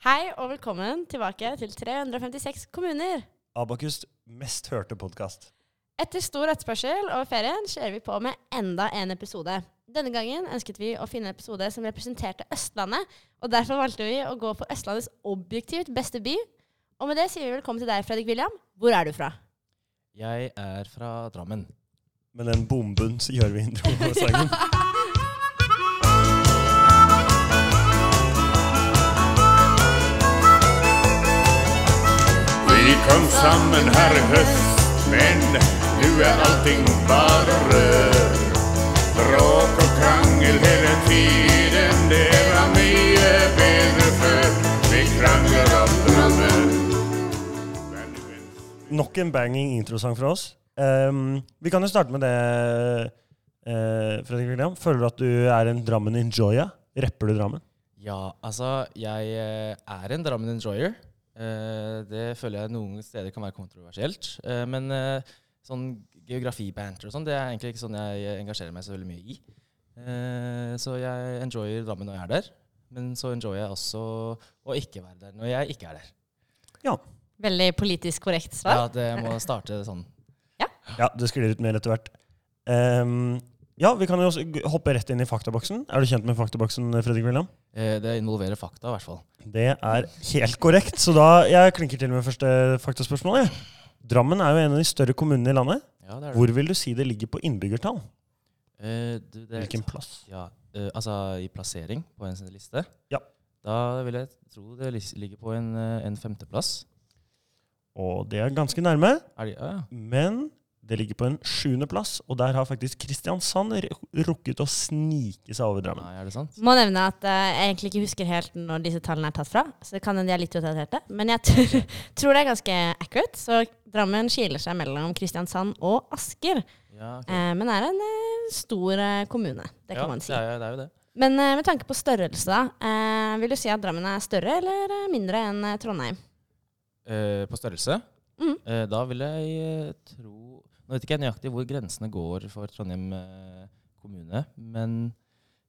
Hei og velkommen tilbake til 356 kommuner. Abakus mest hørte podkast. Etter stor etterspørsel over ferien kjører vi på med enda en episode. Denne gangen ønsket vi å finne en episode som representerte Østlandet, og derfor valgte vi å gå for Østlandets objektivt beste by. Og med det sier vi velkommen til deg, Fredrik William. Hvor er du fra? Jeg er fra Drammen. Med den bomben så gjør vi introsangen. Vi kom sammen her i høst, men nå er allting bare rør. Bråk og krangel hele tiden, det var mye bedre før. Vi krangler om Drammen. Men du vet- Nok en banging introsang fra oss. Um, vi kan jo starte med det, uh, Fredrik William. Føler du at du er en Drammen enjoyer? Rapper du Drammen? Ja, altså, jeg eh, er en Drammen enjoyer. Eh, det føler jeg noen steder kan være kontroversielt. Eh, men eh, sånn geografibanter og sånn, det er egentlig ikke sånn jeg engasjerer meg så veldig mye i. Eh, så jeg enjoyer Drammen når jeg er der. Men så enjoyer jeg også å ikke være der når jeg ikke er der. Ja. Veldig politisk korrekt svar. Ja, det må starte sånn. Ja, ja, det sklir ut mer etter hvert. Um, ja, vi kan jo også hoppe rett inn i faktaboksen. Er du kjent med faktaboksen, Fredrik William? Eh, det involverer fakta, i hvert fall. Det er helt korrekt. Så da jeg klinker til med første faktaspørsmål. Drammen er jo en av de større kommunene i landet. Ja, det det. Hvor vil du si det ligger på innbyggertall? Eh, du, det, Hvilken plass? Ja, eh, altså i plassering på en liste? Ja. Da vil jeg tro det ligger på en, eh, en femteplass. Og det er ganske nærme, Er det, ja. men det ligger på en sjuendeplass. Og der har faktisk Kristiansand rukket å snike seg over Drammen. Nei, er det sant? Må nevne at eh, jeg egentlig ikke husker helt når disse tallene er tatt fra. Så det kan hende de er litt utdaterte. Men jeg tror, tror det er ganske accurate. Så Drammen skiller seg mellom Kristiansand og Asker. Ja, okay. Eh, men er en eh, stor kommune. Det kan ja, man si. Er, det er jo det. Men med tanke på størrelse, da. eh, vil du si at Drammen er større eller mindre enn Trondheim? Eh, på størrelse? Mhm. Eh, da vil jeg tro Nå vet ikke jeg nøyaktig hvor grensene går for Trondheim eh, kommune, men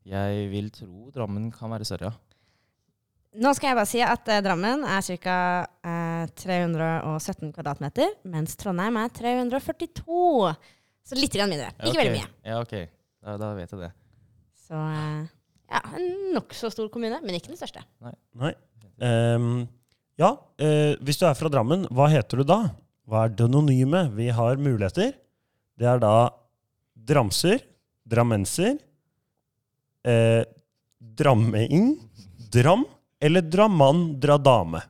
jeg vil tro Drammen kan være større, ja. Nå skal jeg bare si at eh, Drammen er ca. Eh, 317 kvadratmeter, mens Trondheim er 342. Så litt grann mindre. Ja, Ikke ok. veldig mye. Ja, ok. Da, da vet jeg det. Så eh, ja, en nokså stor kommune, men ikke den største. Nei. Ehm, ja, eh, hvis du er fra Drammen, hva heter du da? Hva er denonyme? Vi har muligheter. Det er da dramser, drammenser, eh, drammeing, dram eller drammann, dradame.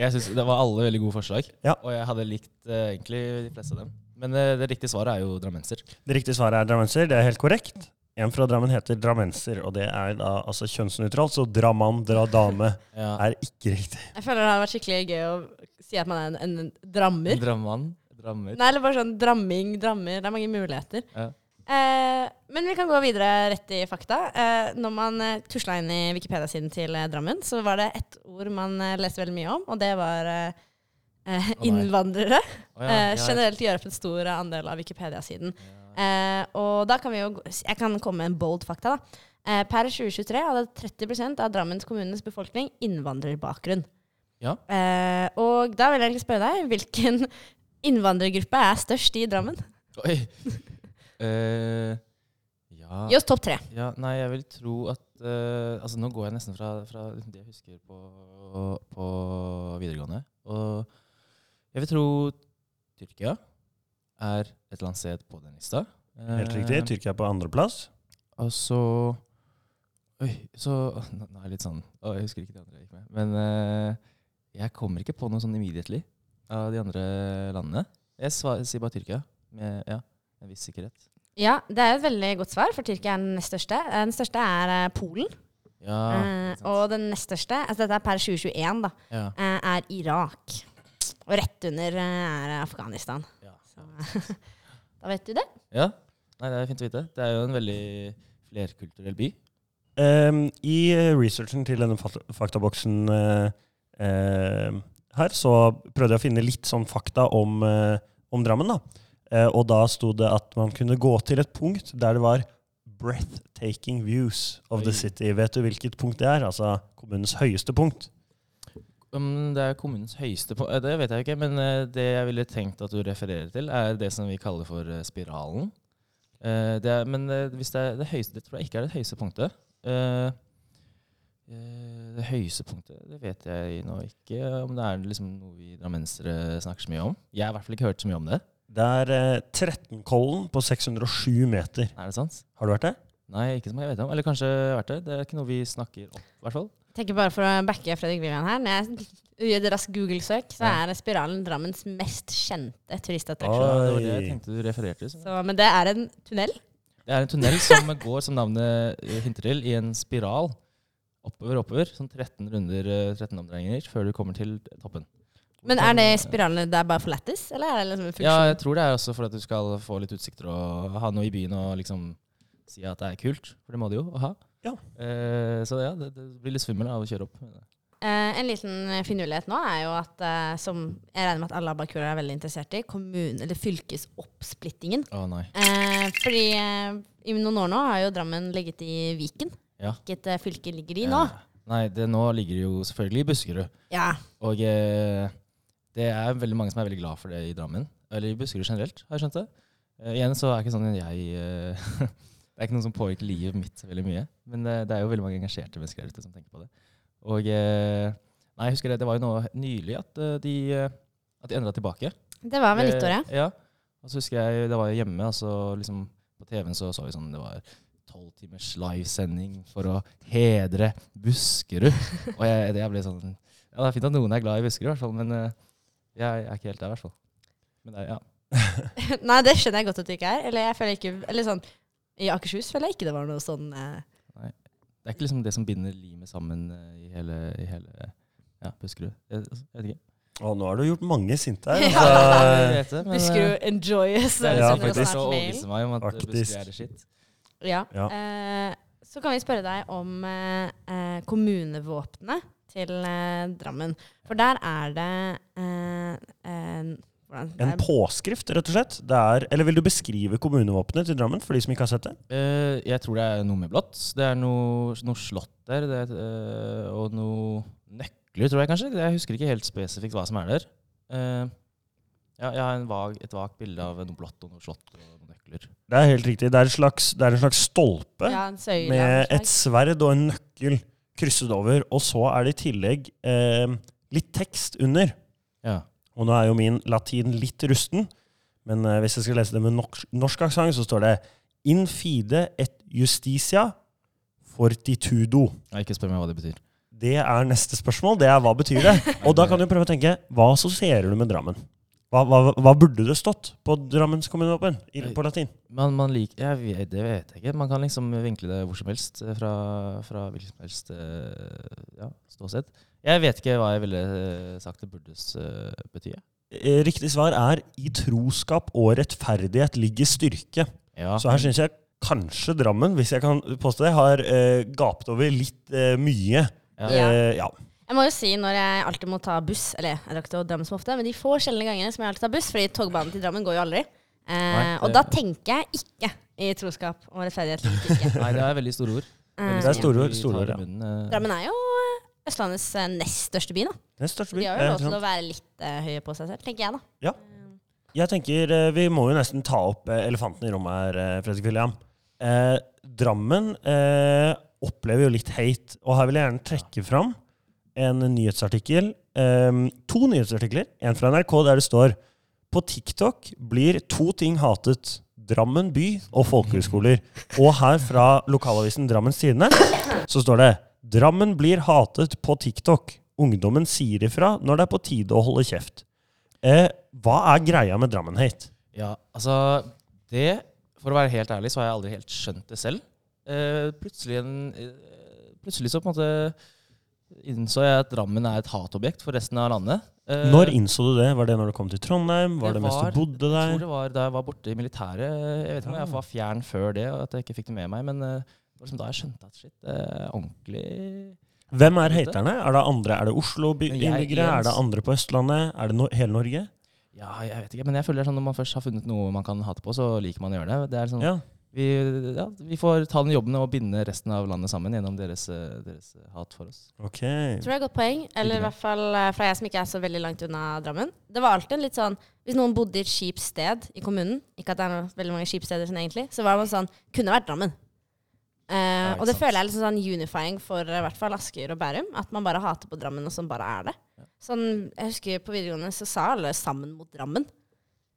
Jeg synes Det var alle veldig gode forslag, Ja. og jeg hadde likt eh, egentlig de fleste av dem. Men eh, det riktige svaret er jo drammenser. Det riktige svaret er drammenser. Det er helt korrekt. En fra Drammen heter drammenser, og det er da altså kjønnsnøytralt, så dramann, dradame Ja. er ikke riktig. Jeg føler det hadde vært skikkelig gøy å si at man er en, en drammer. Drammann. Drammer. Nei, eller bare sånn dramming, drammer. Det er mange muligheter. Ja. Eh, men vi kan gå videre rett i fakta. Eh, når man eh, tusla inn i Wikipedia-siden til eh, Drammen, så var det ett ord man eh, leste veldig mye om, og det var innvandrere. Oh, ja, eh, ja, generelt gjør opp en stor andel av Wikipedia-siden. Eh, og da kan vi jo Jeg kan komme med en bold fakta. da. Eh, per 2023 hadde 30% av Drammens kommunes befolkning innvandrerbakgrunn. Ja. Eh, og da vil jeg egentlig spørre deg, hvilken innvandrergruppe er størst i Drammen? Oi. Eh, ja. Gi oss topp tre. ja. Nei, jeg vil tro at eh, Altså, nå går jeg nesten fra, fra det jeg husker på, på videregående. Og jeg vil tro Tyrkia er et eller annet sted på den lista. Helt riktig. Tyrkia er på andreplass. Og så Oi, så nå er jeg litt sånn Å, jeg husker ikke de andre jeg gikk med. Men eh, jeg kommer ikke på noe sånn immediately av de andre landene. Jeg svar, sier bare Tyrkia, med ja, en viss sikkerhet. Ja, det er et veldig godt svar, for Tyrkia er den nest største. Den største er eh, Polen. Ja, eh, og den nest største, altså dette er per 2021, da, ja. eh, er Irak. Og rett under eh, er Afghanistan. Ja. Så da vet du det. ja. Nei, det er fint å vite. Det er jo en veldig flerkulturell by. Um, I researchen til denne faktaboksen eh, her, så prøvde jeg å finne litt sånn fakta om, eh, om Drammen. da. Eh, og da sto det at man kunne gå til et punkt der det var breathtaking views of the city. Vet du hvilket punkt det er? Altså kommunens høyeste punkt. Um, det er kommunens høyeste punkt Det vet jeg ikke, men eh, det jeg ville tenkt at du refererer til, er det som vi kaller for eh, spiralen. Uh, det er, men eh, hvis det er det høyeste Det tror jeg ikke er det høyeste punktet. Eh, eh, det høyeste punktet Det vet jeg nå ikke om det er liksom noe vi drammensere snakker så mye om. Jeg har i hvert fall ikke hørt så mye om det. Det er eh, 13-kollen på 607 meter. Er det sant? Har du vært der? Nei, ikke som jeg vet om. Eller kanskje vært det. Det er ikke noe vi snakker om, i hvert fall. Jeg tenker bare for å backe Fredrik Vivian her. Når jeg gjør et raskt Google-søk, så Ja. er Spiralen Drammens mest kjente turistattraksjon. Det var det jeg tenkte du refererte til. men det er en tunnel. Det er en tunnel som går, som navnet eh, hinter til, i en spiral. Oppover, oppover. Sånn 13 runder, eh, 13 omdreininger før du kommer til toppen. Men er det spiralene det er bare for lættis, eller er det liksom en funksjon? Ja, jeg tror det er også for at du skal få litt utsikter og ha noe i byen og liksom si at det er kult. For det må du jo å ha. Ja. Eh, så ja, det, det blir litt svimmel av å kjøre opp. Eh, en liten finurlighet nå er jo at, eh, som jeg regner med at alle abakurer er veldig interessert i, kommune- eller fylkesoppsplittingen. Å nei. Eh, fordi eh, i noen år nå har jo Drammen ligget i Viken. Ja. Hvilket eh, fylke ligger de i nå? Nei, det, nå ligger det jo selvfølgelig i Buskerud. Ja. Og eh, det er veldig mange som er veldig glad for det i Drammen. Eller i Buskerud generelt, har jeg skjønt det. Eh, igjen så er det ikke sånn at jeg eh, Det er ikke noe som påvirker livet mitt veldig mye. Men det, det er jo veldig mange engasjerte mennesker der ute som tenker på det. Og eh, Nei, jeg husker det. Det var jo nå nylig at eh, de, eh, at de endra tilbake. Det var ved nyttår, ja. Ja. Og så husker jeg det var hjemme, altså liksom på TV-en så så vi sånn det var tolv timers livesending for å hedre Buskerud. og jeg, jeg ble sånn Ja, det er fint at noen er glad i Buskerud, i hvert fall, men eh, jeg er ikke helt der, i hvert fall. Men det ja. Nei, det skjønner jeg godt at du ikke er. Eller jeg føler ikke Eller sånn I Akershus føler jeg ikke det var noe sånn eh, Det er ikke liksom det som binder limet sammen eh, i hele, i hele ja, Buskerud. Jeg, jeg vet ikke. Å, nå har du gjort mange sinte her. Ja. Altså, men, eh, Buskerud enjoys. det er Ja, liksom faktisk. faktisk å overbevise meg om at Faktisk. Buskerud er det shit. Ja. Ja. Eh, så kan vi spørre deg om eh, eh, kommunevåpenet til eh, Drammen. For der er det eh, en, en påskrift, rett og slett. Det er, eller vil du beskrive kommunevåpenet til Drammen, for de som ikke har sett det? Eh, jeg tror det er noe med blått. Det er noe, noe slott der, det er, og noe nøkler, tror jeg kanskje. Jeg husker ikke helt spesifikt hva som er der. Ja, jeg har en vag, et vagt bilde av noe blått og noe slått og noen nøkler. Det er helt riktig. Det er, slags, det er en slags stolpe ja, en søyle med et sverd og en nøkkel krysset over. Og så er det i tillegg eh, litt tekst under. Ja. Og nå er jo min latin litt rusten, men eh, hvis jeg skal lese det med norsk, norsk aksent, så står det In fide et justitia fortitudo. Ja, ikke spør meg hva det betyr. Det er neste spørsmål. Det er hva betyr det? Og da kan du prøve å tenke hva assosierer du med Drammen? Hva, hva, hva burde det stått på Drammens kommunevåpen på latin? Man, man liker, jeg vet, det vet jeg ikke. Man kan liksom vinkle det hvor som helst eh, fra, fra hvilket som helst eh, ja, ståsted. Jeg vet ikke hva jeg ville eh, sagt det burde bety. Riktig svar er i troskap og rettferdighet ligger styrke. Ja, Så her syns jeg kanskje Drammen, hvis jeg kan påstå det, har gapt over litt mye. ja. Ja. Jeg må jo si når jeg alltid må ta buss Eller jeg drar ikke til Drammen så ofte, men de få sjeldne gangene som jeg alltid tar buss, fordi togbanen til Drammen går jo aldri. Eh, Nei, og da tenker jeg ikke i troskap og rettferdighet. Nei, det er veldig store ord. Veldig Eh, Det er store ord, store ord, ja. munnen, eh. Drammen er jo eh, Østlandets nest største by, da. Det er største De har jo lov til å være litt eh, høye på seg selv, tenker jeg, da. Ja. Jeg tenker eh, Vi må jo nesten ta opp eh, elefanten i rommet her, eh, Fredrik William. Eh, Drammen eh, opplever jo litt hate, og her vil jeg gjerne trekke fram en nyhetsartikkel. Eh, to nyhetsartikler. En fra NRK der det står På TikTok blir to ting hatet. Drammen by og folkehøyskoler. Og her fra lokalavisen Drammens Tidende så står det Drammen blir hatet på TikTok. Ungdommen sier ifra når det er på tide å holde kjeft. Eh, hva er greia med Drammen-hate? Ja, altså Det, for å være helt ærlig, så har jeg aldri helt skjønt det selv. Eh, plutselig, en, eh, plutselig så på en måte innså jeg at Drammen er et hatobjekt for resten av landet. Eh, Når innså du det? Var det når du kom til Trondheim? Var det, Det mens var- du bodde der? Jeg tror det var da jeg var borte i militæret. Jeg vet ikke om jeg var fjern før det, og at jeg ikke fikk det med meg, men eh, det var liksom da jeg skjønte at shit, er ordentlig Hvem er haterne? Er det andre? Er det Oslo-innbyggere? Er det andre på Østlandet? Er det no hele Norge? Ja, jeg vet ikke, men jeg føler det er sånn når man først har funnet noe man kan hate på, så liker man å gjøre det. Det er sånn, Ja. Vi, ja, vi får ta den jobben og binde resten av landet sammen gjennom deres, eh, deres hat for oss. Ok. Tror jeg er et godt poeng. Eller i hvert fall eh, fra jeg som ikke er så veldig langt unna Drammen. Det var alltid en litt sånn Hvis noen bodde i et kjipt sted i kommunen, ikke at det er noe, veldig mange kjipsteder sånn egentlig, så var det sånn Kunne vært Drammen. Uh, og det sant. føler jeg er litt sånn unifying for eh, i hvert fall Asker og Bærum. At man bare hater på Drammen, og sånn bare er det. Sånn, jeg husker På videregående så sa alle 'sammen mot Drammen'.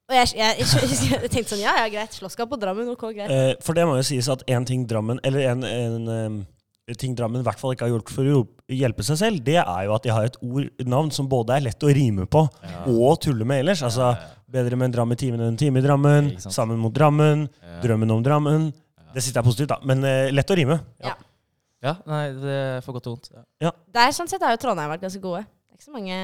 Og jeg, jeg, jeg, jeg, tenkte sånn Ja, ja, greit. Slåsskamp på Drammen. Ok, greit. Eh, for det må jo sies at en ting Drammen Eller en, en en ting Drammen i hvert fall ikke har gjort for å hjelpe seg selv, det er jo at de har et ord, navn som både er lett å rime på og tulle med ellers. Altså bedre med en dram i timen enn en time i Drammen. Sammen mot Drammen. Ja. Drømmen om Drammen. Det siste er positivt, da. Men eh, lett å rime. Ja. Ja, nei, det er for godt og vondt. Ja. Der sånn sett har jo Trondheim vært ganske gode. Det er ikke så mange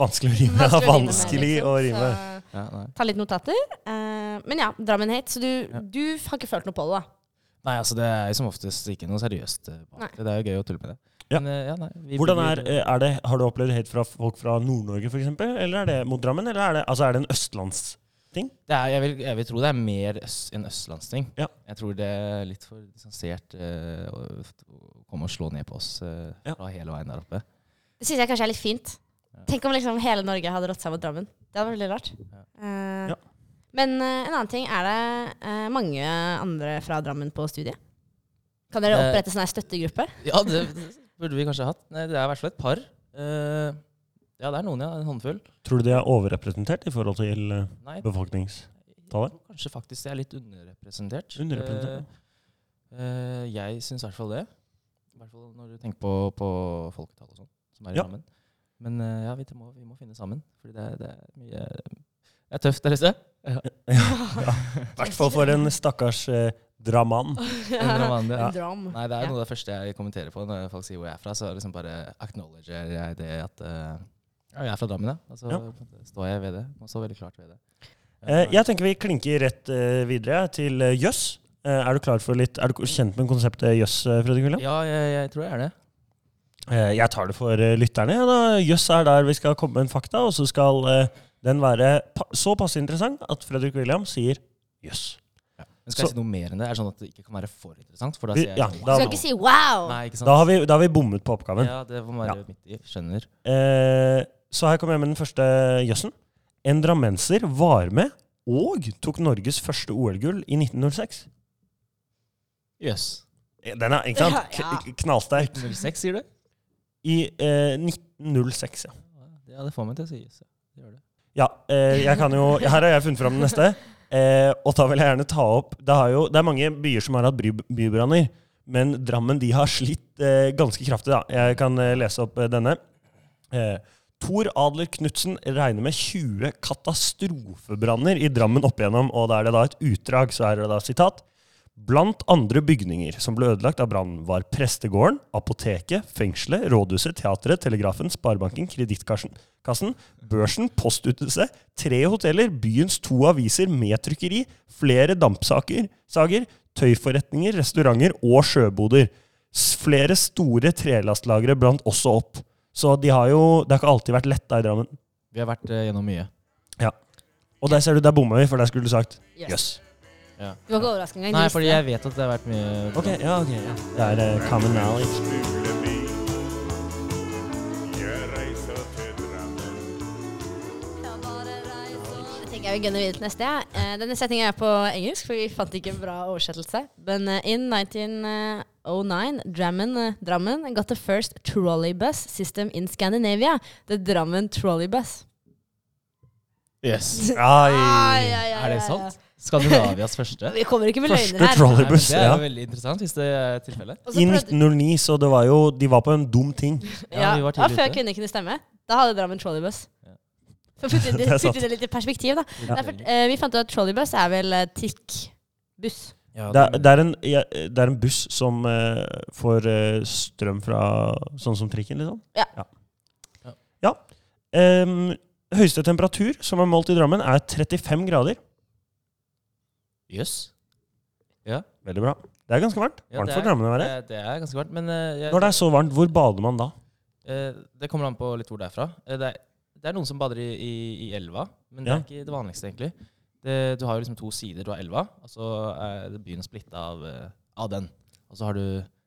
Vanskelig å rime. vanskelig å rime Vanskelig liksom. å rime. Ja, ta litt notater. Uh, men ja, Drammen hate. Så du, du har ikke følt noe på det, da? nei, altså det er som oftest ikke noe seriøst eh, bak det. Det er jo gøy å tulle med det. Ja. Men, eh, ja, nei, Hvordan er, er det, Har du opplevd hate fra folk fra Nord-Norge, f.eks.? Eller er det mot Drammen? Eller er det, altså er det en østlandsting? Det er, jeg, vil, jeg vil tro det er mer øst, en østlandsting. Ja. Jeg tror det er litt for distansert uh, å, å komme og slå ned på oss uh, Ja. fra hele veien der oppe. Det syns jeg kanskje er litt fint. Ja. Tenk om liksom hele Norge hadde rått seg mot Drammen. Det hadde vært veldig rart. Ja. Eh, Ja. Men uh, en annen ting, er det uh, mange andre fra Drammen på studiet? Kan dere opprette sånn her støttegruppe? Ja, det, burde vi kanskje hatt. Nei, det er i hvert fall et par. Eh, ja, det er noen, ja. En håndfull. Tror du de er overrepresentert i forhold til Nei, befolknings... jeg tallet? tror kanskje faktisk det er litt underrepresentert. Underrepresentert, jeg syns i hvert fall det. I hvert fall når du tenker på, på folketallet og sånn, som er i Ja. Drammen. Men eh, ja, vi må, vi må finne sammen. Fordi det, er- det er mye Det er tøft der ute. Ja. ja. I hvert fall for en stakkars eh, draman. En Drammen, det, ja. Dram. Nei, det er noe av det første jeg kommenterer på når folk sier hvor jeg er fra. Så er liksom bare acknowledger jeg det at uh, ja, jeg er fra Drammen, ja. Og så Ja. står jeg ved det. Og så veldig klart ved det. Eh, jeg tenker vi klinker rett uh, videre til jøss. Er du klar for litt Er du kjent med konseptet jøss, Fredrik William? Ja, jeg, jeg tror jeg er det. Eh, jeg tar det for eh, lytterne. Da. Jøss er der vi skal komme med en fakta, og så skal eh, den være så passe interessant at Fredrik William sier jøss. Men skal Så- jeg si noe mer enn det? Er det sånn at det ikke kan være for interessant? For da sier ja, jeg, da- skal ikke si 'wow'! Nei, ikke sant? Da har, vi, da har vi bommet på oppgaven. Ja, det var Ja. midt i. Skjønner. Eh, så her kommer jeg med den første jøssen. En drammenser var med og tok Norges første OL-gull i 1906. Jøss. Yes. Den er ikke sant? Knallsterk. 1906, sier du? I eh, 1906, ja. Ja, det får meg til å si jøss. Det gjør det. Ja, eh, jeg kan jo, her har jeg funnet fram den neste. Eh, og da vil jeg gjerne ta opp Det, har jo, det er mange byer som har hatt by, bybranner. Men Drammen de har slitt eh, ganske kraftig. da. Jeg kan eh, lese opp eh, denne. Eh, Tor Adler Knutsen regner med 20 katastrofebranner i Drammen opp igjennom. Og da er det da et utdrag. Så er det da sitat. Blant andre bygninger som ble ødelagt av brannen, var prestegården, apoteket, fengselet, rådhuset, teatret, telegrafen, sparebanken, kredittkassen, børsen, postuthuset, tre hoteller, byens to aviser med trykkeri, flere dampsaker, sager, tøyforretninger, restauranter og sjøboder. Flere store trelastlagre brant også opp. Så de har jo, det har ikke alltid vært lett da i Drammen. Vi har vært eh, gjennom mye. Og der ser du, der bomma vi, for der skulle du sagt Yes. jøss. Ja. Du var ikke overrasket engang. Nei, fordi jeg vet at det har vært mye Ok, ja, ok. Ja. Det er uh, common knowledge. Jeg Drammen. Vil gønne videre til neste. Ja. Eh, Denne setningen er på engelsk, for vi fant ikke en bra oversettelse. Men eh, in 1909, Drammen, eh, Drammen got the first trolleybus system in Scandinavia. The Drammen trolleybus. Yes. Ai. Ai, ai, ai, Er det ai, sant? Skandinavias første? Vi kommer ikke med Første løgner her. trolley- Nei, Trolleybus, det er ja. jo veldig interessant hvis det er tilfellet. I prøvde- 1909, så det var jo De var på en dum ting. Ja, Ja, vi var det var før ute. kvinner kunne stemme. Da hadde Drammen trolleybus. Ja. For å putte inn- Det putte det litt i perspektiv, da. Ja. Derfor, eh, vi fant ut at trolleybus er vel eh, trikkbuss. Ja, Det er, det er, en, ja, det er en buss som eh, får eh, strøm fra Sånn som trikken, liksom? Ja. Ja. Ja. Ja. Høyeste temperatur som er målt i Drammen, er 35 grader. Jøss. Veldig bra. Det er ganske varmt. Ja, varmt for Drammen å være. Det, det er ganske varmt, men eh, jeg, Når det er så varmt, hvor bader man da? eh, det kommer an på litt hvor det er fra. Eh, det, er, det er noen som bader i, i, i elva, men det Ja. er ikke det vanligste, egentlig. Det, du har jo liksom to sider. Du har elva, og så er byen splitta av, av den. Og så har du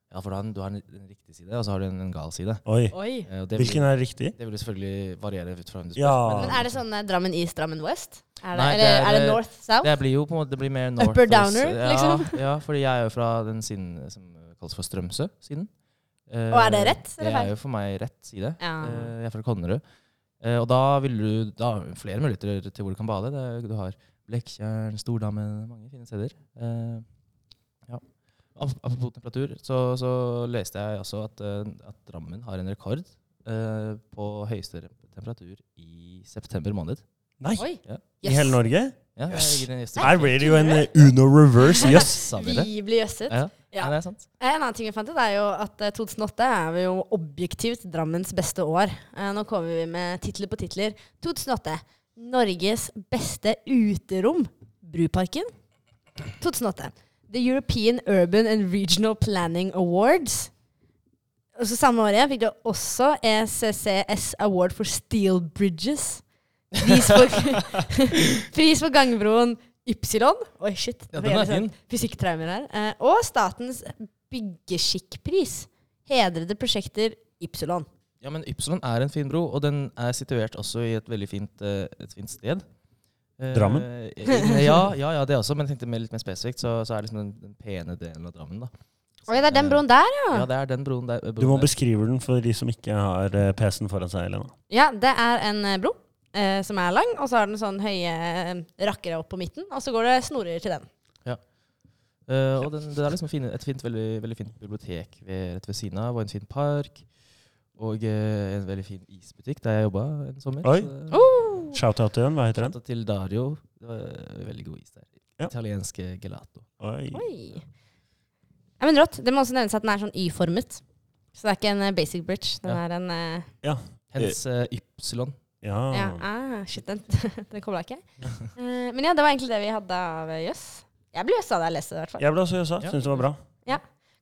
ja, for du har en, du har en, en riktig side, og så har du en, en gal side. Oi. Oi. Eh, og det Hvilken vil, er riktig? det vil selvfølgelig variere ut fra hvem du spør. Ja. Men er det sånn eh, Drammen East, Drammen West? Er det, Nei, eller det er, er- det North, South? Det blir jo på en måte det blir mer north Upper downer, ja, liksom? Ja, fordi jeg er jo fra den siden som kalles for Strømsø-siden. Uh, Og er det rett, eller Det er jo for meg rett side. Ja. Uh, jeg er fra Konnerud. Uh, og da vil du Da har du flere muligheter til hvor du kan bade. Det, er- du har Blekkjern, Stordammen, mange fine steder. Eh. Ap- Apropos temperatur, så, så leste jeg også at, eh, at Drammen har en rekord eh, på høyeste temperatur i september måned. Nei. Ja. Yes. I hele Norge? Ja, Yes. Her blir det jo en eh, Uno reverse. Jøss. Sa? Vi blir jøsset. Ja. Ja. ja, det er sant. En annen ting vi fant ut, er jo at eh, 2008 er jo objektivt Drammens beste år. Eh, Nå kommer vi med titler på titler. 2008. Norges beste uterom. Bruparken. 2008. The European Urban and Regional Planning Awards. Og så Samme året fikk du også ECCS Award for Steel Bridges. Pris for, pris for gangbroen Ypsilon. Oi, shit. Ja, den er fin. sånn Fysikktraumer her. Eh, og Statens byggeskikkpris. Hedrede prosjekter Ypsilon. Ja, men Ypsilon er en fin bro, og den er situert også i et veldig fint, eh, et fint sted. Eh, Drammen? Uh, ja, ja, ja, det også, men jeg tenkte mer, litt mer spesifikt, så, så er det liksom den, den pene delen av Drammen. da. Oi, det er den broen der, ja. Ja, det er den broen der. Du må beskrive den for de som ikke har eh, PC-en foran seg. Helena. Ja, det er en eh, bro uh, som er lang, og så har den sånn høye eh, rakkere opp på midten, og så går det snorer til den. Eh, og den, det er liksom et fint, veldig, veldig fint bibliotek ved, rett ved siden av, og en fin park. Og eh, en veldig fin isbutikk der jeg jobba en sommer. Oi. Så, Oh! Shout-out til den. Hva heter den? Shoutout til Dario. Det var eh, veldig god is der. Ja. Italienske gelato. Oi. Oi. Ja, men rått. Det må også nevnes at den er sånn Y-formet. Så det er ikke en eh, basic bridge. Den Ja. er en eh, Hens eh, Ypsilon. Ja. Ja, ah, shit, den, den kobla ikke. Eh, men ja, det var egentlig det vi hadde av eh, jøss. Jeg ble jøssa da jeg leste det, i hvert fall. Jeg ble også jøssa. Ja. Syns det var bra.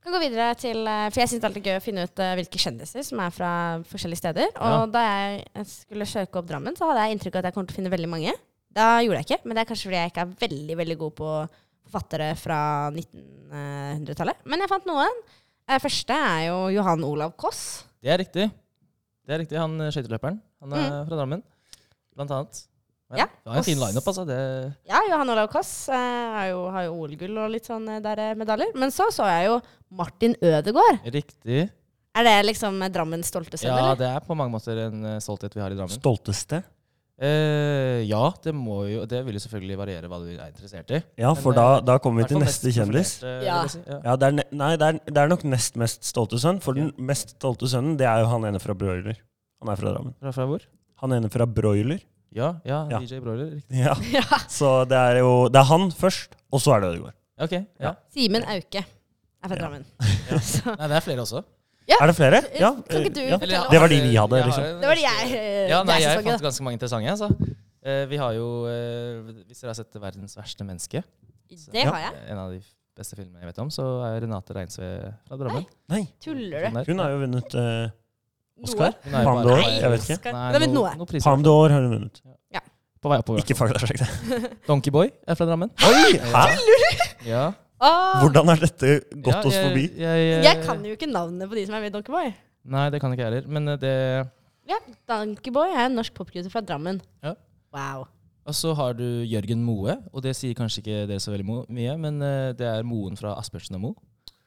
Kan gå videre til, eh, For jeg syns det er alltid gøy å finne ut eh, hvilke kjendiser som er fra forskjellige steder. Og Ja. da jeg skulle søke opp Drammen, så hadde jeg inntrykk av at jeg kom til å finne veldig mange. Da gjorde jeg ikke, men det er kanskje fordi jeg ikke er veldig veldig god på forfattere fra 1900-tallet. Men jeg fant noen. Eh, Første er jo Johan Olav Koss. Det er riktig. Det er riktig, Han skøyteløperen. Han er Mm. fra Drammen, blant annet. Ja, Du har en fin lineup, altså. Det, Ja, Johan Olav Koss eh, er jo, har jo OL-gull og litt sånn eh, der eh, medaljer. Men så så jeg jo Martin Ødegaard. riktig. Er det liksom eh, Drammens stolte sønn, Ja, eller? det er på mange måter en eh, stolthet vi har i Drammen. Stolteste. Eh, ja, det må jo Det vil jo selvfølgelig variere hva du er interessert i. Ja, for Men, da, da kommer vi til neste kjendis. Ja. si. ja. Ja, det er, nei, det er, det er nok nest mest stolte sønn. For den mest stolte sønnen, det er jo han ene fra Broiler. Han er fra Drammen. Fra, fra hvor? Han ene fra Broiler. Ja, ja, Ja. DJ Broiler. Riktig. Ja. Ja. Så det er jo Det er han først, og så er det Ødegaard. Ok, ja. Simen Auke er fra Ja. Drammen. så, Nei, det er flere også. Er det flere? Ja. Kan ikke du eh, ja. fortelle Eller, Det var de vi hadde, jeg har liksom. det var det jeg eh, Ja, nei, jeg jeg fant ganske mange interessante. Altså. Eh, vi har jo eh, Hvis dere har sett 'Verdens verste menneske', Det har jeg. en av de beste filmene jeg vet om, så er Renate Reinsve fra Drammen. Nei, Tuller du? hun har jo vunnet uh, Oscar. Er Palme d'Or, jeg vet ikke. Nei, Det har noe- noe. noe priser. Palme d'Or har hun vunnet. På vei oppover. Ikke faktasjekk det. Donkeyboy er fra Drammen. Oi! Hæ? Ja. Åh, Hvordan har dette gått Ja, oss jeg- forbi? Jeg, jeg kan jo ikke navnet på de som er med i Donkeyboy. Nei, det kan ikke jeg heller. Men eh, det Ja, Donkeyboy er en norsk popgutter fra Drammen. Ja. Wow. Og så har du Jørgen Moe, og det sier kanskje ikke dere så veldig mo mye, men eh, det er Moen fra Aspertsen og Moe.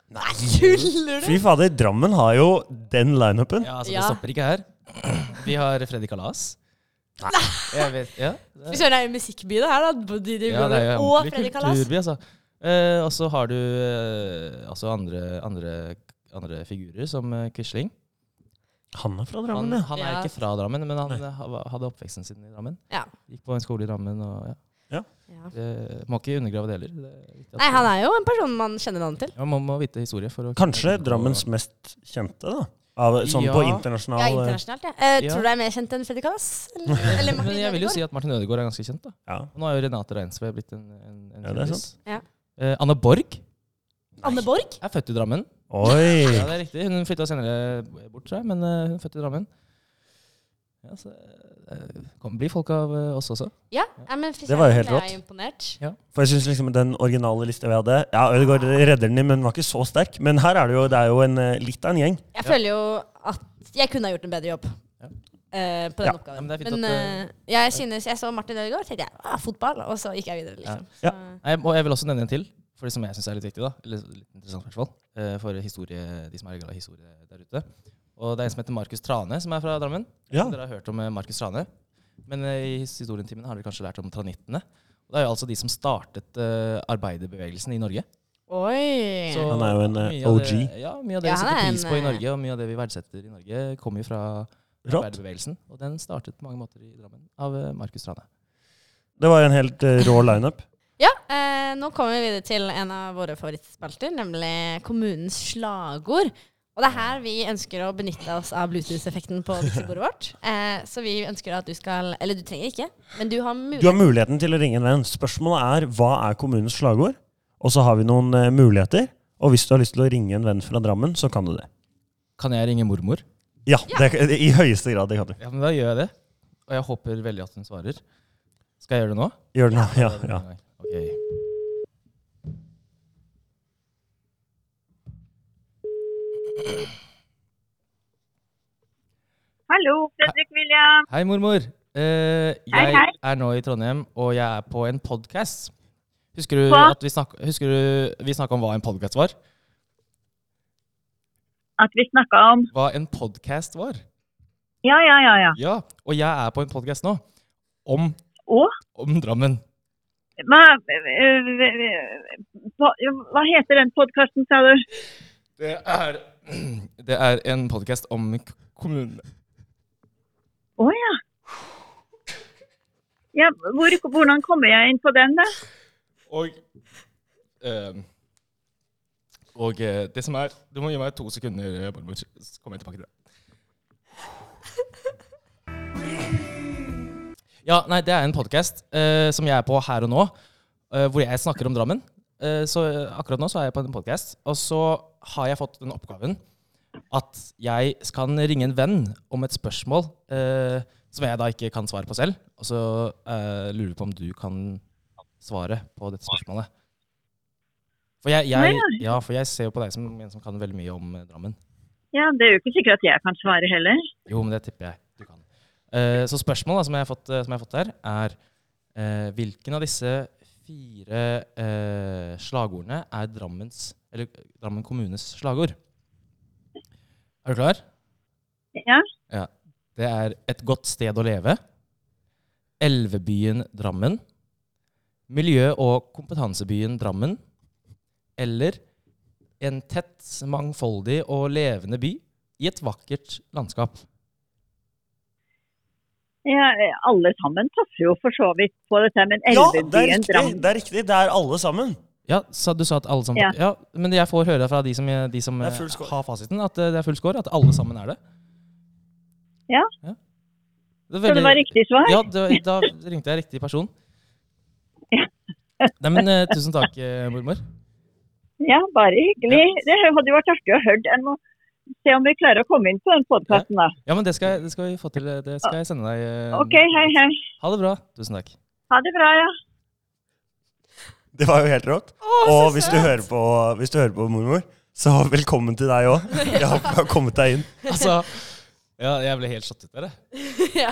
Tuller Fy fader, Drammen har jo den lineupen. Ja, altså Ja. Det stopper ikke her. Vi har Freddy Kalas. Jeg vet, ja. Det er jo musikkby det her, da. Både Ja, det er jo og ordentlig Freddy Kalas. kulturby, altså. Eh, og så har du eh, altså andre, andre, andre figurer, som eh, Quisling. Han er fra Han, Drammen, ja. han er Ja. ikke fra Drammen, men han Nei. ha- hadde oppveksten sin i Drammen. Ja. Gikk på en skole i Drammen. og ja. Ja. Det, må ikke undergrave det heller. Det er Nei, han er jo en person man kjenner navnet til. Ja, Man må vite historie. for å Kanskje Drammens mest kjente, da. Av, sånn Ja. på internasjonal Ja, internasjonalt, ja. Eh, Ja. Tror du det er mer kjent enn Freddy Kalas? Eller, eller Men jeg vil jo si at Martin Ødegaard er ganske kjent. da. Ja. Og nå er jo Renate Reinsve blitt en, en, en Ja, det er sant. Ja. Eh, Anne Borg Anne Borg? er født i Drammen. Oi! Ja, det er riktig. Hun flytta senere bort, tror jeg, men eh, hun er født i Drammen. Ja, så det kommer bli folk av eh, oss også. Ja, ja men Det var jo helt rått. jeg imponert. For jeg synes liksom den originale lista vi hadde Ja, Ødegaard redder den men den var ikke så sterk. Men her er det jo, det er jo en, eh, litt av en gjeng. Jeg føler jo at jeg kunne ha gjort en bedre jobb Ja. eh, på den Ja. oppgaven. Ja, men men at, eh, jeg synes jeg så Martin Ødegaard, tenkte jeg ah, fotball, og så gikk jeg videre, liksom. Ja. Nei, og jeg vil også nevne en til, for det som jeg syns er litt viktig. da Eller litt interessant i hvert fall uh, For historie, de som er glad i historie der ute. Og det er en som heter Markus Trane, som er fra Drammen. Ja. Dere har hørt om eh, Markus Trane. Men eh, i historietimene har dere kanskje lært om tranittene. Og det er jo altså de som startet eh, arbeiderbevegelsen i Norge. Oi! Så Han er jo en, OG. Det, ja, mye av det Ja, vi er setter pris på i Norge, og mye av det vi verdsetter i Norge, kommer jo fra Rått. arbeiderbevegelsen. Og den startet på mange måter i Drammen av Markus Trane. Det var en helt rå lineup. Ja, eh, nå kommer vi videre til en av våre favorittspalter, nemlig kommunens slagord. Og det er her vi ønsker å benytte oss av Bluetooth-effekten på Dixie-bordet vårt. Eh, så vi ønsker at du skal Eller du trenger ikke, men du har muligheten. Du har muligheten til å ringe en venn. Spørsmålet er hva er kommunens slagord? Og så har vi noen eh, muligheter. Og hvis du har lyst til å ringe en venn fra Drammen, så kan du det. Kan jeg ringe mormor? Ja, Det, i høyeste grad. Det kan du. Ja, men da gjør jeg det. Og jeg håper veldig at hun svarer. Skal jeg gjøre det nå? Gjør det nå. Ja, ja. Ok. Hallo, Fredrik William. Hei, mormor. Eh, Hei, jeg hei. er nå i Trondheim, og jeg er på en podkast. Husker du at vi snak Husker du vi snakka om hva en podkast var? At vi snakka om Hva en podkast var? Ja, ja, ja. ja. Ja, og jeg er på en podkast nå om, Og om Drammen. hva, øh, hva, hva heter den podkasten, sa du? Det er, det er en podkast om kommunene. Å oh, ja. Ja, hvor, hvordan kommer jeg inn på den, da? Og eh, Og eh, det som er Du må gi meg to sekunder, eh, så kommer jeg tilbake til det. Ja, nei, det er en podkast som jeg er på her og nå, eh, hvor jeg snakker om Drammen. Eh, så eh, akkurat nå så er jeg på en podkast, og så har jeg fått den oppgaven at jeg skal ringe en venn om et spørsmål eh, som jeg da ikke kan svare på selv. Og så eh, lurer vi på om du kan svare på dette spørsmålet. For jeg, jeg, ja, for jeg ser jo på deg som en som kan veldig mye om eh, Drammen. Ja, Det er jo ikke sikkert at jeg kan svare heller. Jo, men det tipper jeg du kan. Eh, så spørsmålet som jeg har fått, som jeg har fått her, er hvilken av disse fire eh, slagordene er Drammens, eller Drammen kommunes slagord? Er du klar? Ja, Det er et godt sted å leve. Elvebyen Drammen. Miljø- og kompetansebyen Drammen. Eller en tett, mangfoldig og levende by i et vakkert landskap. Ja, alle sammen passer jo for så vidt på dette, men Ja, det er Elvebyen riktig! Drammen Det er riktig, det er alle sammen. Ja, så du sa at alle sammen Ja. ja. Men jeg får høre fra de som, de som Det eh, har fasiten, at eh, det er full score. At alle sammen er det. Ja. Det er Så det var riktig svar? Ja, da, da ringte jeg riktig person. Ja. Nei, men eh, Tusen takk, mormor. Ja, bare hyggelig. Det hadde jo vært artig å høre. Må se om vi klarer å komme inn på den podkasten, da. Ja, men det skal, det skal vi få til. Det skal jeg sende deg. eh, OK, hei, hei. Ha det bra. Tusen takk. Ha det bra, ja. Det var jo helt rått. Å, Og hvis du, hører på, hvis du hører på mormor, så velkommen til deg òg. Jeg håper du har kommet deg inn. Altså, ja, jeg ble helt satt ut der, jeg. ja.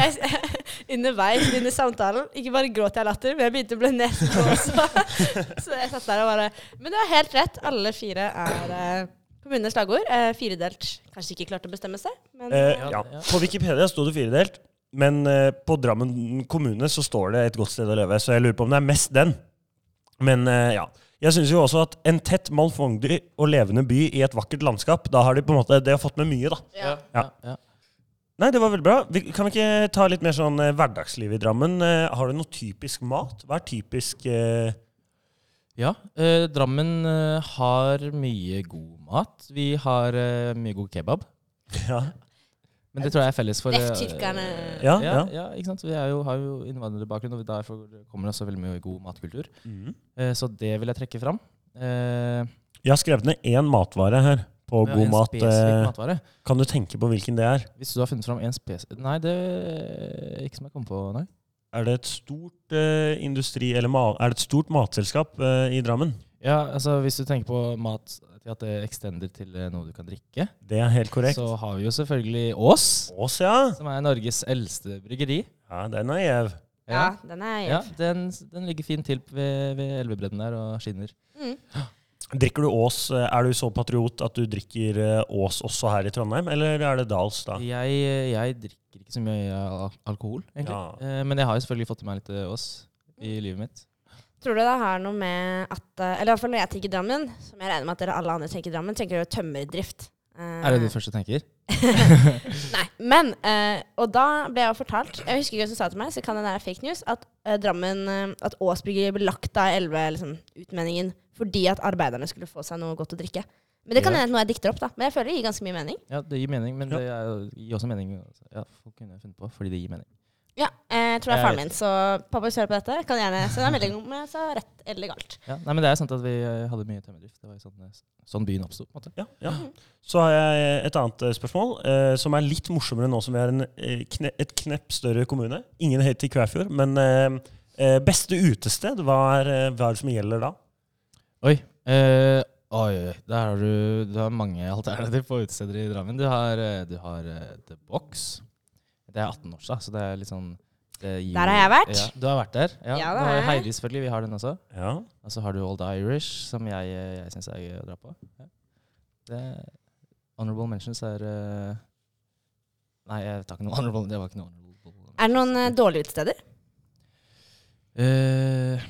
jeg, underveis under samtalen ikke bare gråt jeg av latter, men jeg begynte å bli neseblå også. så jeg satt der og bare Men det har helt rett. Alle fire er eh, kommunenes slagord. Eh, firedelt. Kanskje ikke klart å bestemme seg, men Eh, Ja. På Wikipedia sto det firedelt, men eh, på Drammen kommune så står det et godt sted å leve, så jeg lurer på om det er mest den. Men eh, ja. Jeg syns jo også at en tett, mangfoldig og levende by i et vakkert landskap, da har de på en måte Det har fått med mye, da. ja. ja, ja. Nei, det var veldig bra. Vi, kan vi ikke ta litt mer sånn eh, hverdagsliv i Drammen? Eh, har du noe typisk mat? Hva er typisk eh, Ja, eh, Drammen eh, har mye god mat. Vi har eh, mye god kebab. Ja. Men det tror jeg er felles for eh. Ja, ja, ja. ja, ikke sant? Vi er jo, har jo innvandrerbakgrunn, og derfor kommer det også veldig mye god matkultur. Mhm. Eh, så det vil jeg trekke fram. Eh, Jeg har skrevet ned én matvare her på Ja, god en mat. spesifikk eh, matvare. Kan du tenke på hvilken det er? Hvis du har funnet fram en spes... Nei, det er ikke som jeg kom på, nei. Er det et stort eh, industri, eller ma er det et stort matselskap eh, i Drammen? Ja, altså hvis du tenker på mat til at det ekstender til eh, noe du kan drikke, Det er helt korrekt. så har vi jo selvfølgelig Ås, Ås, ja. som er Norges eldste bryggeri. Ja, den er gjev. Ja, den er Ja, den, den ligger fint til ved, ved elvebredden der og skinner. Mm. Drikker du Ås? eh, Er du så patriot at du drikker eh, Ås også her i Trondheim, eller er det Dals, da? Jeg, jeg drikker ikke så mye alkohol, egentlig. Ja. Eh, Men jeg har jo selvfølgelig fått i meg litt eh, Ås i livet mitt. Tror du det har noe med at eh, Eller i hvert fall når jeg tenker Drammen, som jeg regner med at dere alle andre tenker Drammen, tenker dere tømmerdrift. Eh, Er det det du først tenker? Nei, men eh, Og da ble jeg jo fortalt Jeg husker ikke hvem som sa til meg, så kan det være fake news, at eh, Drammen eh, At Ås blir lagt av Elve, liksom, utmenningen, fordi at arbeiderne skulle få seg noe godt å drikke. Men det kan Ja. noe jeg dikter opp, da. Men jeg føler det gir ganske mye mening. Ja, det gir mening, men det er gir også mening Ja, folk kunne funnet på fordi det gir mening. Ja, eh, jeg tror det er faren min, så pappa hører på dette, kan gjerne sende en melding om jeg sa rett eller galt. Ja, nei, men det er sant at vi eh, hadde mye tømmerdrift. Det var jo sånn, eh, sånn byen oppsto. Ja, ja. Så har jeg et annet eh, spørsmål, eh, som er litt morsommere nå som vi er en, eh, kne et knepp større kommune. Ingen høyt til Kvæfjord, men eh, eh, beste utested, hva er, eh, hva er det som gjelder da? Oi. Eh, oi, oi. Der har du, du har mange alternativer på utesteder i Drammen. Du har, eh, du har eh, The Box. Det er 18 år siden, så det er litt sånn det gir- Der har jeg vært. Ja, du har vært der. Ja, Ja, det har har jeg. Heidi, selvfølgelig. Vi har den også. Ja. Og så har du Old Irish, som jeg, eh, jeg syns er gøy å dra på. Ja. Det, honorable mentions er eh, Nei, jeg tar ikke noe honorable. Det var ikke noe honorable. Er det noen eh, dårlige utesteder? Eh,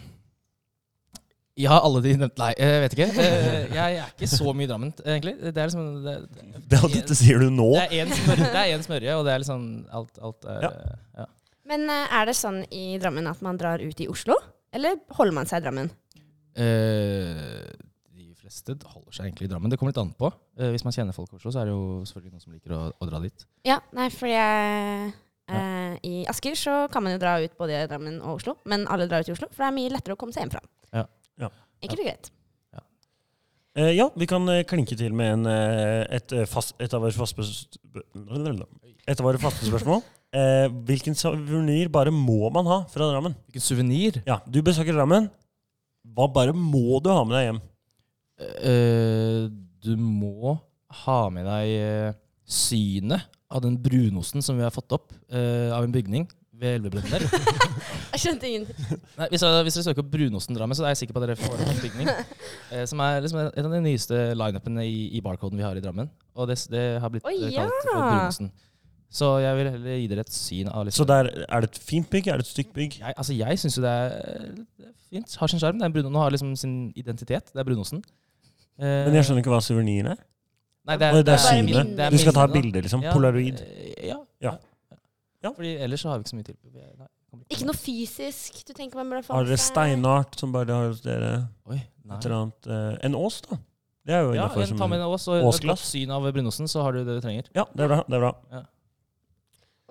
ja, alle de nevnte Nei, jeg vet ikke. Eh, jeg er ikke så mye i Drammen, egentlig. Det er liksom det, det, Det, dette sier du nå? det er én smørje, og det er liksom alt, alt er Ja. ja. Men eh, er det sånn i Drammen at man drar ut i Oslo? Eller holder man seg i Drammen? Eh, de fleste holder seg egentlig i Drammen. Det kommer litt an på. Eh, hvis man kjenner folk i Oslo, så er det jo selvfølgelig noen som liker å, å dra dit. Ja, nei, fordi jeg eh, I Asker så kan man jo dra ut både i Drammen og Oslo, men alle drar ut i Oslo, for det er mye lettere å komme seg hjem fra. Ja. Ja. Ikke det greit. Eh, ja, vi kan eh, klinke til med en, eh, et, eh, fast, et, av våre faste, et av våre faste spørsmål. Eh, hvilken suvenir bare må man ha fra Drammen? Hvilken suvenir? Ja, Du besøker Drammen. Hva bare må du ha med deg hjem? Eh, du må ha med deg eh, synet av den brunosten som vi har fått opp eh, av en bygning ved Elvebredden der. Jeg skjønte ingenting. Nei, hvis, jeg, hvis dere søker opp Brunosten Drammen, så er jeg sikker på at dere får en bygning. Eh, som er liksom en av de nyeste lineupene i, i barcoden vi har i Drammen. Og det, det har blitt Oi, eh, kalt for. Brunosten. Så jeg vil heller gi dere et syn av liksom Så der, Er det et fint bygg? Er det et stygt bygg? jeg, altså jeg syns jo det er, det er fint. Har sin sjarm. Det er Bruno, nå har liksom sin identitet. Det er brunosten. Eh, Men jeg skjønner ikke hva suvenir er. Nei, det er synet. minner. det er Du skal ta bilder, liksom. Ja, Polaroid. eh, Ja. Ja. Ja. Fordi ellers så har vi ikke så mye til. Vi er- nei, Ikke noe fysisk du tenker man burde få Har dere steinart som bare har hos dere? Oi, nei. Et eller annet eh, En ås, da. Det er jo Ja, innafor. en, ta med en ås og et Åsglass. godt syn av brunosten, så har du det du trenger. Ja, det er bra. det er bra.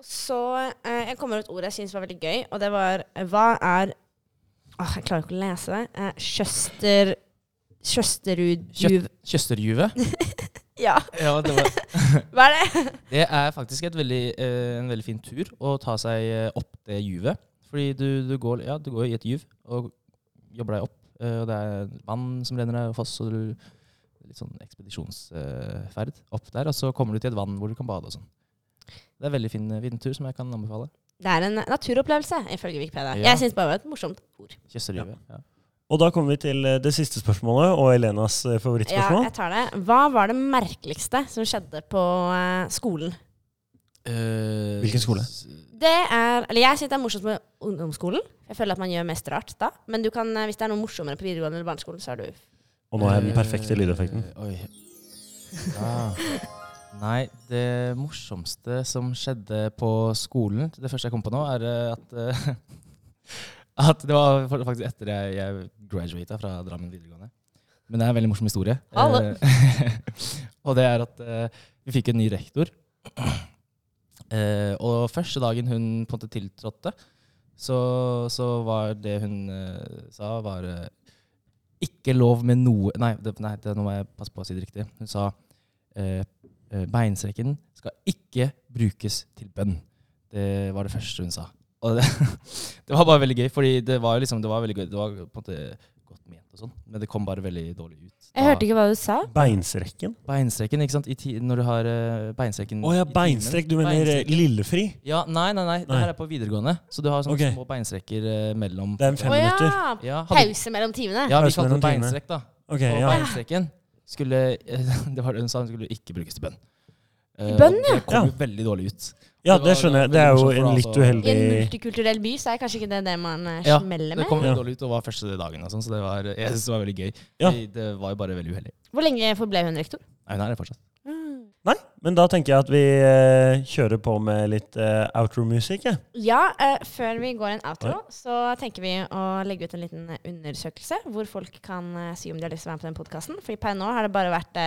Og så eh, Jeg kommer med et ord jeg syns var veldig gøy, og det var eh, Hva er Åh, Jeg klarer ikke å lese det. Eh, Kjøster... Kjøsterudjuv... Kjøsterjuve. Ja, Ja, det, var, hva er det? det er faktisk et veldig, eh, en veldig fin tur å ta seg eh, opp det juvet. Fordi du, du, går, ja, du går i et juv og jobber deg opp. eh, og det er vann som renner deg, og foss, og du Litt sånn ekspedisjonsferd opp der. Og så kommer du til et vann hvor du kan bade og sånn. Det er en veldig fin, fin tur som jeg kan anbefale. Det er en naturopplevelse, ifølge Wikipedia. Ja. Jeg syns bare det var et morsomt ord. Kjøsterjuve. Ja. Og da kommer vi til eh, det siste spørsmålet, og Elenas favorittspørsmål. Ja, jeg tar det. Hva var det merkeligste som skjedde på eh, skolen? Uh, Hvilken skole? Det er, eller Jeg syns det er morsomt med ungdomsskolen. Jeg føler at man gjør mest rart da. Men du kan, eh, hvis det er noe morsommere på videregående eller barneskolen, så er du Og nå er den perfekte lydeffekten. Uh, Oi. Ja. Nei, det morsomste som skjedde på skolen, det første jeg kom på nå, er eh, at eh, At det var faktisk etter jeg, jeg graduata fra Drammen videregående. Men det er en veldig morsom historie. Eh, og det er at uh, vi fikk en ny rektor. Uh, og første dagen hun på en måte tiltrådte, så, så var det hun uh, sa, var ikke lov med noe Nei, det, nei det, nå må jeg passe på å si det riktig. Hun sa beinstreken skal ikke brukes til bønn. Det var det første hun sa. Og det, det var bare veldig gøy, fordi det var liksom, det var veldig gøy. Det var på en måte godt ment og sånn, men det kom bare veldig dårlig ut. Jeg hørte ikke hva du sa. Beinsrekken? Beinstrekken, ikke sant? I ti, når du har eh, beinstrekken Å ja, i timen. beinstrekk. Du mener eh, lillefri? Ja, nei, nei, nei. Det Nei. her er på videregående. Så du har sånne Ok. små beinstrekker eh, mellom Det er en fem Å minutter. ja! Ja, hadde, Pause mellom timene. ja, vi Pause kalte mellom det timene. beinstrekk, da. Ok, Og ja. beinstrekken skulle Det var det hun sa, hun skulle ikke brukes til bønn. Eh, Bønn, ja. Det kom Ja. jo veldig dårlig ut. ja, Det det skjønner jeg. det Det er jo en litt uheldig I en multikulturell by så er kanskje ikke det det man eh, Ja, smeller Det kom veldig dårlig ut og var første dagen, og sånn, så det var, jeg synes det var veldig gøy. Ja. Det var jo bare veldig uheldig. Hvor lenge forble hun rektor? Nei, hun er det fortsatt. Nei, men da tenker jeg at vi uh, kjører på med litt uh, outro-musikk, Ja, Ja, uh, før vi går en outro, så tenker vi å legge ut en liten undersøkelse hvor folk kan si om de har lyst til å være med på den podkasten. For per nå har det bare vært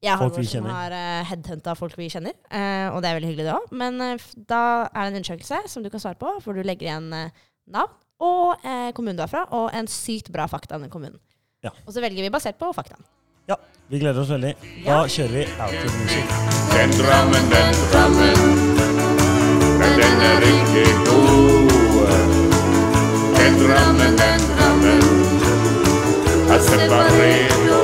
jeg har folk vi kjenner. Som har eh, uh, headhunta folk vi kjenner, eh, og det er veldig hyggelig, det òg. Men eh, da er det en undersøkelse som du kan svare på, hvor du legger igjen navn og kommunen du er fra, og en sykt bra fakta om den kommunen. Ja. Og så velger vi basert på faktaen. Ja, vi gleder oss veldig. Da ja. kjører vi out of Music. Den drammen, den drammen, men den er ikke god. Den drammen, den drammen, har separert